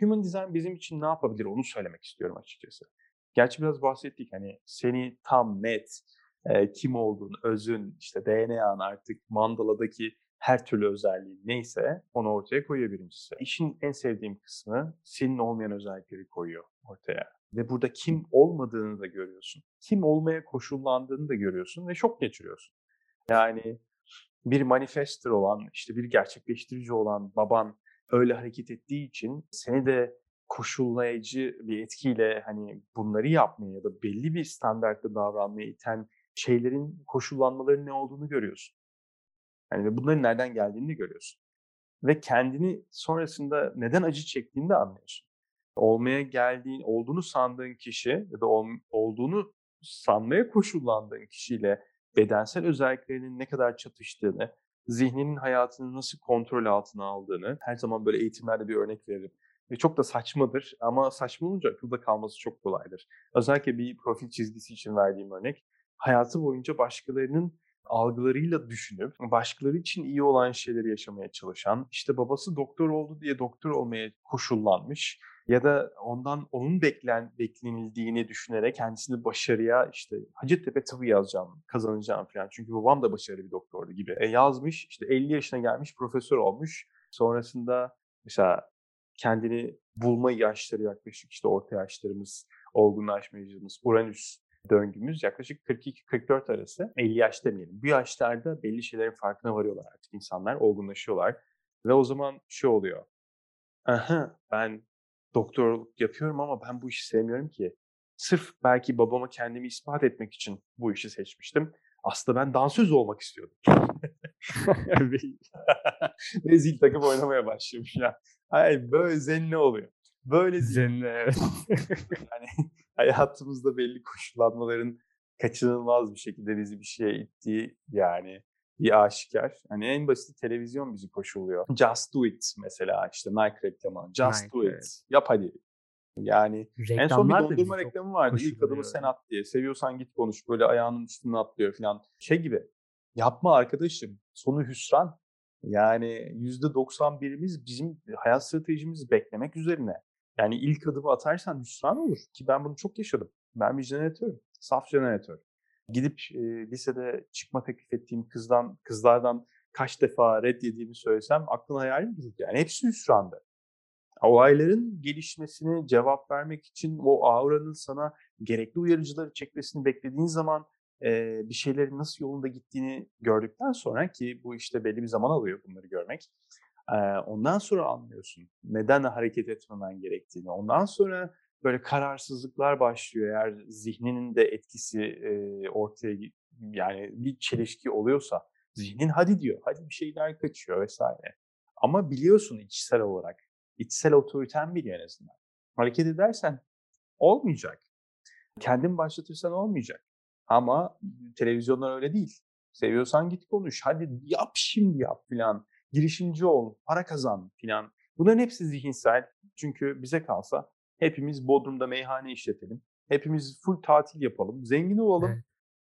Human design bizim için ne yapabilir onu söylemek istiyorum açıkçası. Gerçi biraz bahsettik hani seni tam net e, kim olduğun, özün, işte DNA'n artık mandaladaki her türlü özelliği neyse onu ortaya koyuyor birincisi. İşin en sevdiğim kısmı senin olmayan özellikleri koyuyor ortaya. Ve burada kim olmadığını da görüyorsun. Kim olmaya koşullandığını da görüyorsun ve şok geçiriyorsun. Yani bir manifester olan, işte bir gerçekleştirici olan baban öyle hareket ettiği için seni de koşullayıcı bir etkiyle hani bunları yapmaya ya da belli bir standartta davranmaya iten şeylerin koşullanmaların ne olduğunu görüyorsun. Yani ve bunların nereden geldiğini de görüyorsun. Ve kendini sonrasında neden acı çektiğini de anlıyorsun. Olmaya geldiğin, olduğunu sandığın kişi ya da ol, olduğunu sanmaya koşullandığın kişiyle bedensel özelliklerinin ne kadar çatıştığını, zihninin hayatını nasıl kontrol altına aldığını her zaman böyle eğitimlerde bir örnek veririm. Ve çok da saçmadır ama saçma olunca akılda kalması çok kolaydır. Özellikle bir profil çizgisi için verdiğim örnek. Hayatı boyunca başkalarının algılarıyla düşünüp başkaları için iyi olan şeyleri yaşamaya çalışan, işte babası doktor oldu diye doktor olmaya koşullanmış ya da ondan onun beklen beklenildiğini düşünerek kendisini başarıya işte Hacettepe tıbbı yazacağım, kazanacağım falan. Çünkü babam da başarılı bir doktordu gibi. E yazmış, işte 50 yaşına gelmiş profesör olmuş. Sonrasında mesela kendini bulma yaşları yaklaşık işte orta yaşlarımız, olgunlaşma yaşımız, Uranüs döngümüz yaklaşık 42-44 arası. 50 yaş demeyelim. Bu yaşlarda belli şeylerin farkına varıyorlar artık insanlar, olgunlaşıyorlar. Ve o zaman şu oluyor. Aha ben doktorluk yapıyorum ama ben bu işi sevmiyorum ki. Sırf belki babama kendimi ispat etmek için bu işi seçmiştim. Aslında ben dansöz olmak istiyordum. Ve zil takıp oynamaya başlamış ya. Hayır böyle zenni oluyor. Böyle zenni evet. yani hayatımızda belli koşullanmaların kaçınılmaz bir şekilde bizi bir şeye ittiği yani bir aşikar. Hani en basit televizyon bizi koşuluyor. Just do it mesela işte Nike reklamı. Just Nike, do it. Evet. Yap hadi. Yani Reklamlar en son bir dondurma reklamı vardı. İlk adımı sen at diye. Seviyorsan git konuş. Böyle ayağının üstüne atlıyor falan. Şey gibi. Yapma arkadaşım. Sonu hüsran. Yani %91'imiz bizim hayat stratejimizi beklemek üzerine. Yani ilk adımı atarsan hüsran olur. Ki ben bunu çok yaşadım. Ben bir jeneratörüm. Saf jeneratör. Gidip e, lisede çıkma teklif ettiğim kızdan, kızlardan kaç defa red yediğimi söylesem aklın hayalin durur. Yani hepsi hüsrandı. Olayların gelişmesine cevap vermek için o auranın sana gerekli uyarıcıları çekmesini beklediğin zaman e, bir şeylerin nasıl yolunda gittiğini gördükten sonra ki bu işte belli bir zaman alıyor bunları görmek. E, ondan sonra anlıyorsun neden hareket etmemen gerektiğini. Ondan sonra böyle kararsızlıklar başlıyor eğer zihninin de etkisi e, ortaya yani bir çelişki oluyorsa zihnin hadi diyor hadi bir şeyler kaçıyor vesaire. Ama biliyorsun içsel olarak içsel otoriten biliyor en azından. Hareket edersen olmayacak. Kendin başlatırsan olmayacak. Ama televizyonlar öyle değil. Seviyorsan git konuş. Hadi yap şimdi yap filan. Girişimci ol, para kazan filan. Bunların hepsi zihinsel. Çünkü bize kalsa hepimiz Bodrum'da meyhane işletelim. Hepimiz full tatil yapalım. Zengin olalım. Evet.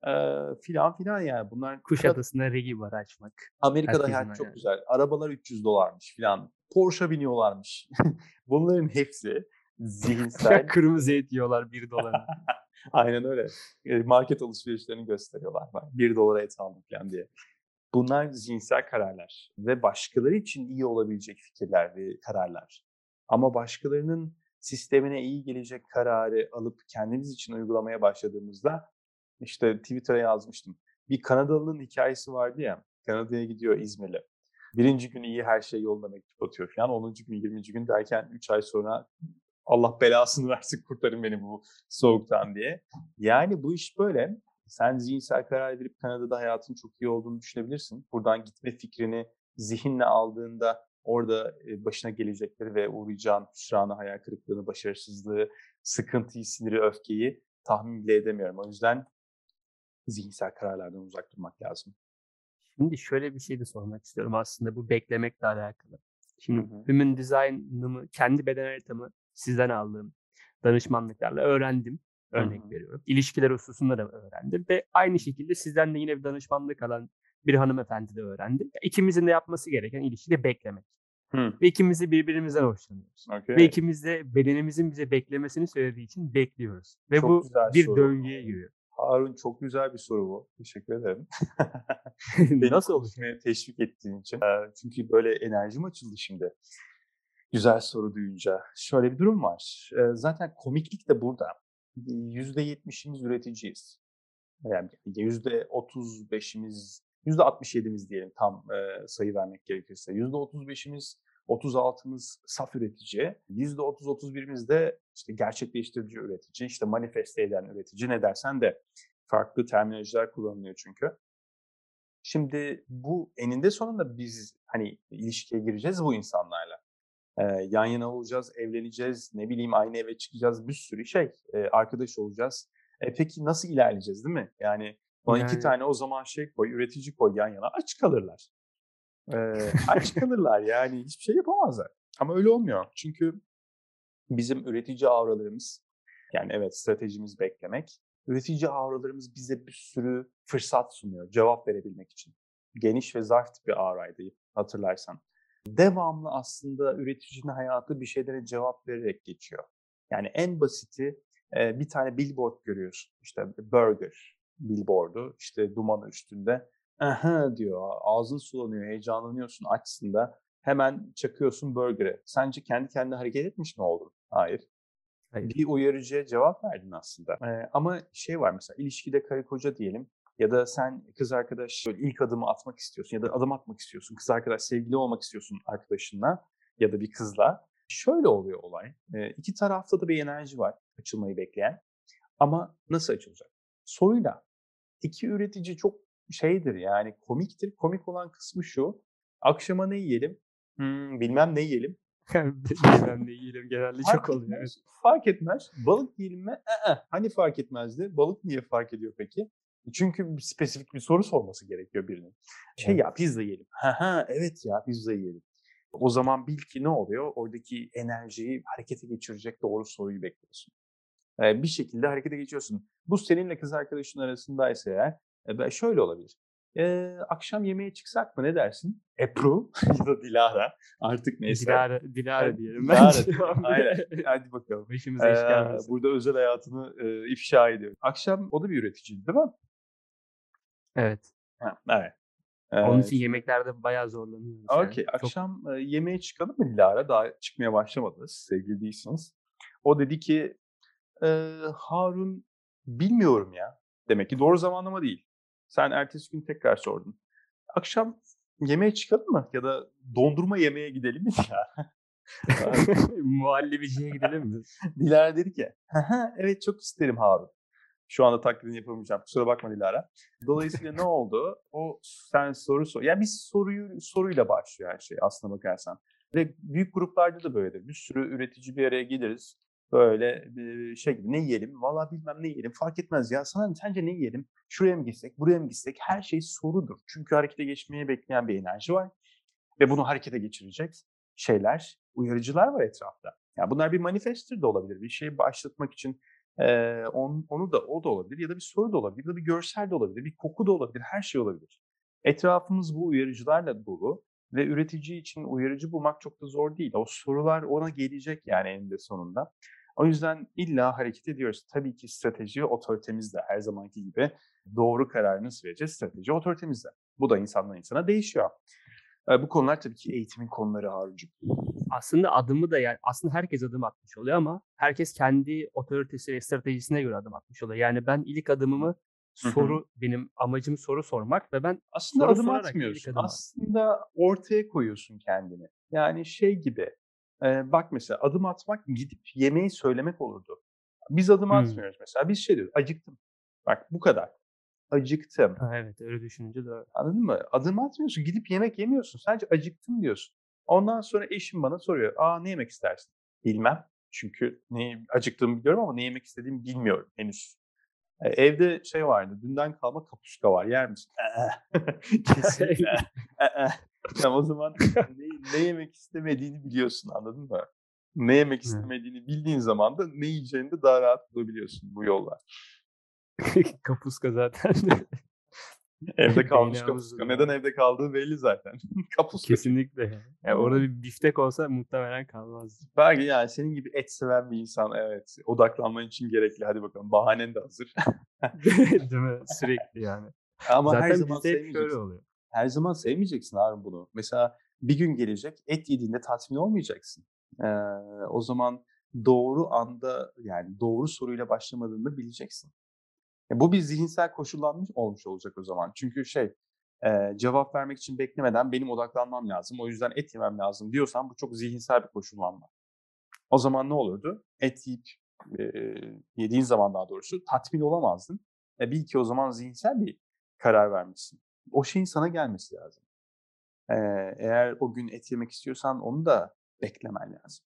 Ee, filan filan yani bunlar. Kuşadası'nda regi var açmak. Amerika'da hayat çok yani. güzel. Arabalar 300 dolarmış filan. Porsche biniyorlarmış. Bunların hepsi zihinsel. Kırmızı et yiyorlar 1 dolara. Aynen öyle. Market alışverişlerini gösteriyorlar. Bir dolara et aldım falan diye. Bunlar zihinsel kararlar ve başkaları için iyi olabilecek fikirler ve kararlar. Ama başkalarının sistemine iyi gelecek kararı alıp kendimiz için uygulamaya başladığımızda işte Twitter'a yazmıştım. Bir Kanadalı'nın hikayesi vardı ya. Kanada'ya gidiyor İzmir'le. Birinci gün iyi her şey yolunda mektup atıyor falan. 10. gün 20. gün derken 3 ay sonra Allah belasını versin kurtarın beni bu soğuktan diye. Yani bu iş böyle. Sen zihinsel karar verip Kanada'da hayatın çok iyi olduğunu düşünebilirsin. Buradan gitme fikrini zihinle aldığında orada başına gelecekleri ve uğrayacağın hüsranı, hayal kırıklığını, başarısızlığı, sıkıntıyı, siniri, öfkeyi tahmin bile edemiyorum. O yüzden zihinsel kararlardan uzak durmak lazım. Şimdi şöyle bir şey de sormak istiyorum aslında bu beklemekle alakalı. Şimdi hı hı. Human Design'ımı, kendi beden haritamı sizden aldığım danışmanlıklarla öğrendim. Örnek Hı-hı. veriyorum. İlişkiler hususunda da öğrendim ve aynı şekilde sizden de yine bir danışmanlık alan bir hanımefendi de öğrendim. İkimizin de yapması gereken ilişkide beklemek. Hı. Ve ikimiz de birbirimizden hoşlanıyoruz. Okay. Ve ikimiz de bedenimizin bize beklemesini söylediği için bekliyoruz. Ve Çok bu bir soru. döngüye giriyor. Harun çok güzel bir soru bu. Teşekkür ederim. Nasıl olur? teşvik ettiğin için. Çünkü böyle enerjim açıldı şimdi. Güzel soru duyunca. Şöyle bir durum var. Zaten komiklik de burada. %70'imiz üreticiyiz. Yani %35'imiz, %67'miz diyelim tam e, sayı vermek gerekirse. %35'imiz, 36'mız saf üretici. %30-31'imiz de işte gerçekleştirici üretici, işte manifeste eden üretici ne dersen de farklı terminolojiler kullanılıyor çünkü. Şimdi bu eninde sonunda biz hani ilişkiye gireceğiz bu insanlarla. Ee, yan yana olacağız, evleneceğiz, ne bileyim aynı eve çıkacağız, bir sürü şey. Ee, arkadaş olacağız. E, peki nasıl ilerleyeceğiz değil mi? Yani bana iki Yani- tane o zaman şey koy, üretici koy yan yana aç kalırlar. Ee, aç kalırlar yani hiçbir şey yapamazlar. Ama öyle olmuyor. Çünkü bizim üretici avralarımız yani evet stratejimiz beklemek. Üretici avralarımız bize bir sürü fırsat sunuyor cevap verebilmek için. Geniş ve zarf tipi avraydı hatırlarsan. Devamlı aslında üreticinin hayatı bir şeylere cevap vererek geçiyor. Yani en basiti bir tane billboard görüyorsun. İşte burger billboardu işte duman üstünde. Aha diyor ağzın sulanıyor heyecanlanıyorsun açsın da hemen çakıyorsun burger'ı. Sence kendi kendine hareket etmiş mi oldun? Hayır. Hayır. Bir uyarıcıya cevap verdin aslında. Ee, ama şey var mesela ilişkide karı koca diyelim ya da sen kız arkadaş böyle ilk adımı atmak istiyorsun ya da adım atmak istiyorsun. Kız arkadaş sevgili olmak istiyorsun arkadaşınla ya da bir kızla. Şöyle oluyor olay. Ee, iki tarafta da bir enerji var açılmayı bekleyen. Ama nasıl açılacak? Soruyla. İki üretici çok şeydir yani komiktir. Komik olan kısmı şu. Akşama ne yiyelim? Hmm, bilmem ne yiyelim. Bilmem ne yiyelim genelde çok Fark oluyor. etmez. Fark etmez. Balık yiyelim mi? Ee, hani fark etmezdi? Balık niye fark ediyor peki? Çünkü bir spesifik bir soru sorması gerekiyor birinin. Şey Evet. ya pizza yiyelim. Ha ha evet ya pizza yiyelim. O zaman bil ki ne oluyor? Oradaki enerjiyi harekete geçirecek doğru soruyu bekliyorsun. Bir şekilde harekete geçiyorsun. Bu seninle kız arkadaşın arasındaysa eğer e, ben- şöyle olabilir. Ee, akşam yemeğe çıksak mı ne dersin? Ebru ya da Dilara artık neyse. Dilara, Dilara diyelim. Dilara diyelim, aynen. Hadi bakalım. Başımıza iş gelmesin. burada özel hayatını e, ifşa ediyor. Akşam o da bir üreticiydi değil mi? Evet. Ha, evet. Onun için yemeklerde bayağı zorlanıyoruz. yani. Okey. Çok- Akşam e, yemeğe çıkalım mı Dilara? Daha çıkmaya başlamadınız. Sevgili değilsiniz. O dedi ki e, Harun bilmiyorum ya. Demek ki doğru zamanlama değil. Sen ertesi gün tekrar sordun. Akşam yemeğe çıkalım mı? Ya da dondurma yemeğe gidelim mi ya? Muhallebiciye gidelim mi? Dilara dedi ki "Haha, evet çok isterim Harun. Şu anda taklidini yapamayacağım. Kusura bakma Dilara. Dolayısıyla ne oldu? O sen soru sor. Yani biz soruyu soruyla başlıyor her şey aslına bakarsan. Ve büyük gruplarda da böyledir. Bir sürü üretici bir araya geliriz. Böyle şey gibi ne yiyelim? Vallahi bilmem ne yiyelim. Fark etmez ya. Sana sence ne yiyelim? Şuraya mı gitsek? Buraya mı gitsek? Her şey sorudur. Çünkü harekete geçmeye bekleyen bir enerji var. Ve bunu harekete geçirecek şeyler, uyarıcılar var etrafta. Yani bunlar bir manifestir de olabilir. Bir şeyi başlatmak için ee, on, onu da o da olabilir ya da bir soru da olabilir ya da bir görsel de olabilir, bir koku da olabilir, her şey olabilir. Etrafımız bu uyarıcılarla dolu ve üretici için uyarıcı bulmak çok da zor değil. O sorular ona gelecek yani eninde sonunda. O yüzden illa hareket ediyoruz. Tabii ki strateji otoritemizde her zamanki gibi doğru kararı nasıl vereceğiz? Strateji otoritemizde. Bu da insandan insana değişiyor. Ee, bu konular tabii ki eğitimin konuları Haruncuğum. Aslında adımı da yani aslında herkes adım atmış oluyor ama herkes kendi otoritesi ve stratejisine göre adım atmış oluyor. Yani ben ilk adımımı soru benim amacım soru sormak ve ben Aslında adım atmıyorsun. ilk adım. Aslında ortaya koyuyorsun kendini. Yani şey gibi. E, bak mesela adım atmak gidip yemeği söylemek olurdu. Biz adım Hmm. atmıyoruz mesela. Biz şey diyoruz. Acıktım. Bak bu kadar. Acıktım. Ha, evet öyle düşününce doğru. Anladın mı? Adım atmıyorsun. Gidip yemek yemiyorsun. Sadece acıktım diyorsun. Ondan sonra eşim bana soruyor. Aa ne yemek istersin? Bilmem. Çünkü ne acıktığımı biliyorum ama ne yemek istediğimi bilmiyorum henüz. E, Evde şey vardı. Dünden kalma kapuska var. Yer misin? Kesinlikle. Tamam o zaman ne, ne yemek istemediğini biliyorsun anladın mı? Ne yemek istemediğini bildiğin zaman da ne yiyeceğini de daha rahat bulabiliyorsun bu yolla. Kapuska zaten. Evde kalmış kapuska. Neden evde kaldığı belli zaten. kapuska. Kesinlikle. Yani. Orada bir biftek olsa muhtemelen kalmazdı. Belki yani senin gibi et seven bir insan evet odaklanman için gerekli. Hadi bakalım bahanen de hazır. Değil mi? Sürekli yani. Ama Zaten her zaman bizde hep şöyle oluyor. Her zaman sevmeyeceksin abi bunu. Mesela bir gün gelecek et yediğinde tatmin olmayacaksın. Ee, o zaman doğru anda yani doğru soruyla başlamadığını bileceksin. E, bu bir zihinsel koşullanmış olmuş olacak o zaman. Çünkü şey e, cevap vermek için beklemeden benim odaklanmam lazım. O yüzden et yemem lazım diyorsan bu çok zihinsel bir koşullanma. O zaman ne olurdu? Et yiyip e, yediğin zaman daha doğrusu tatmin olamazdın. E, bil ki o zaman zihinsel bir karar vermişsin. O şeyin sana gelmesi lazım. E, eğer o gün et yemek istiyorsan onu da beklemen lazım.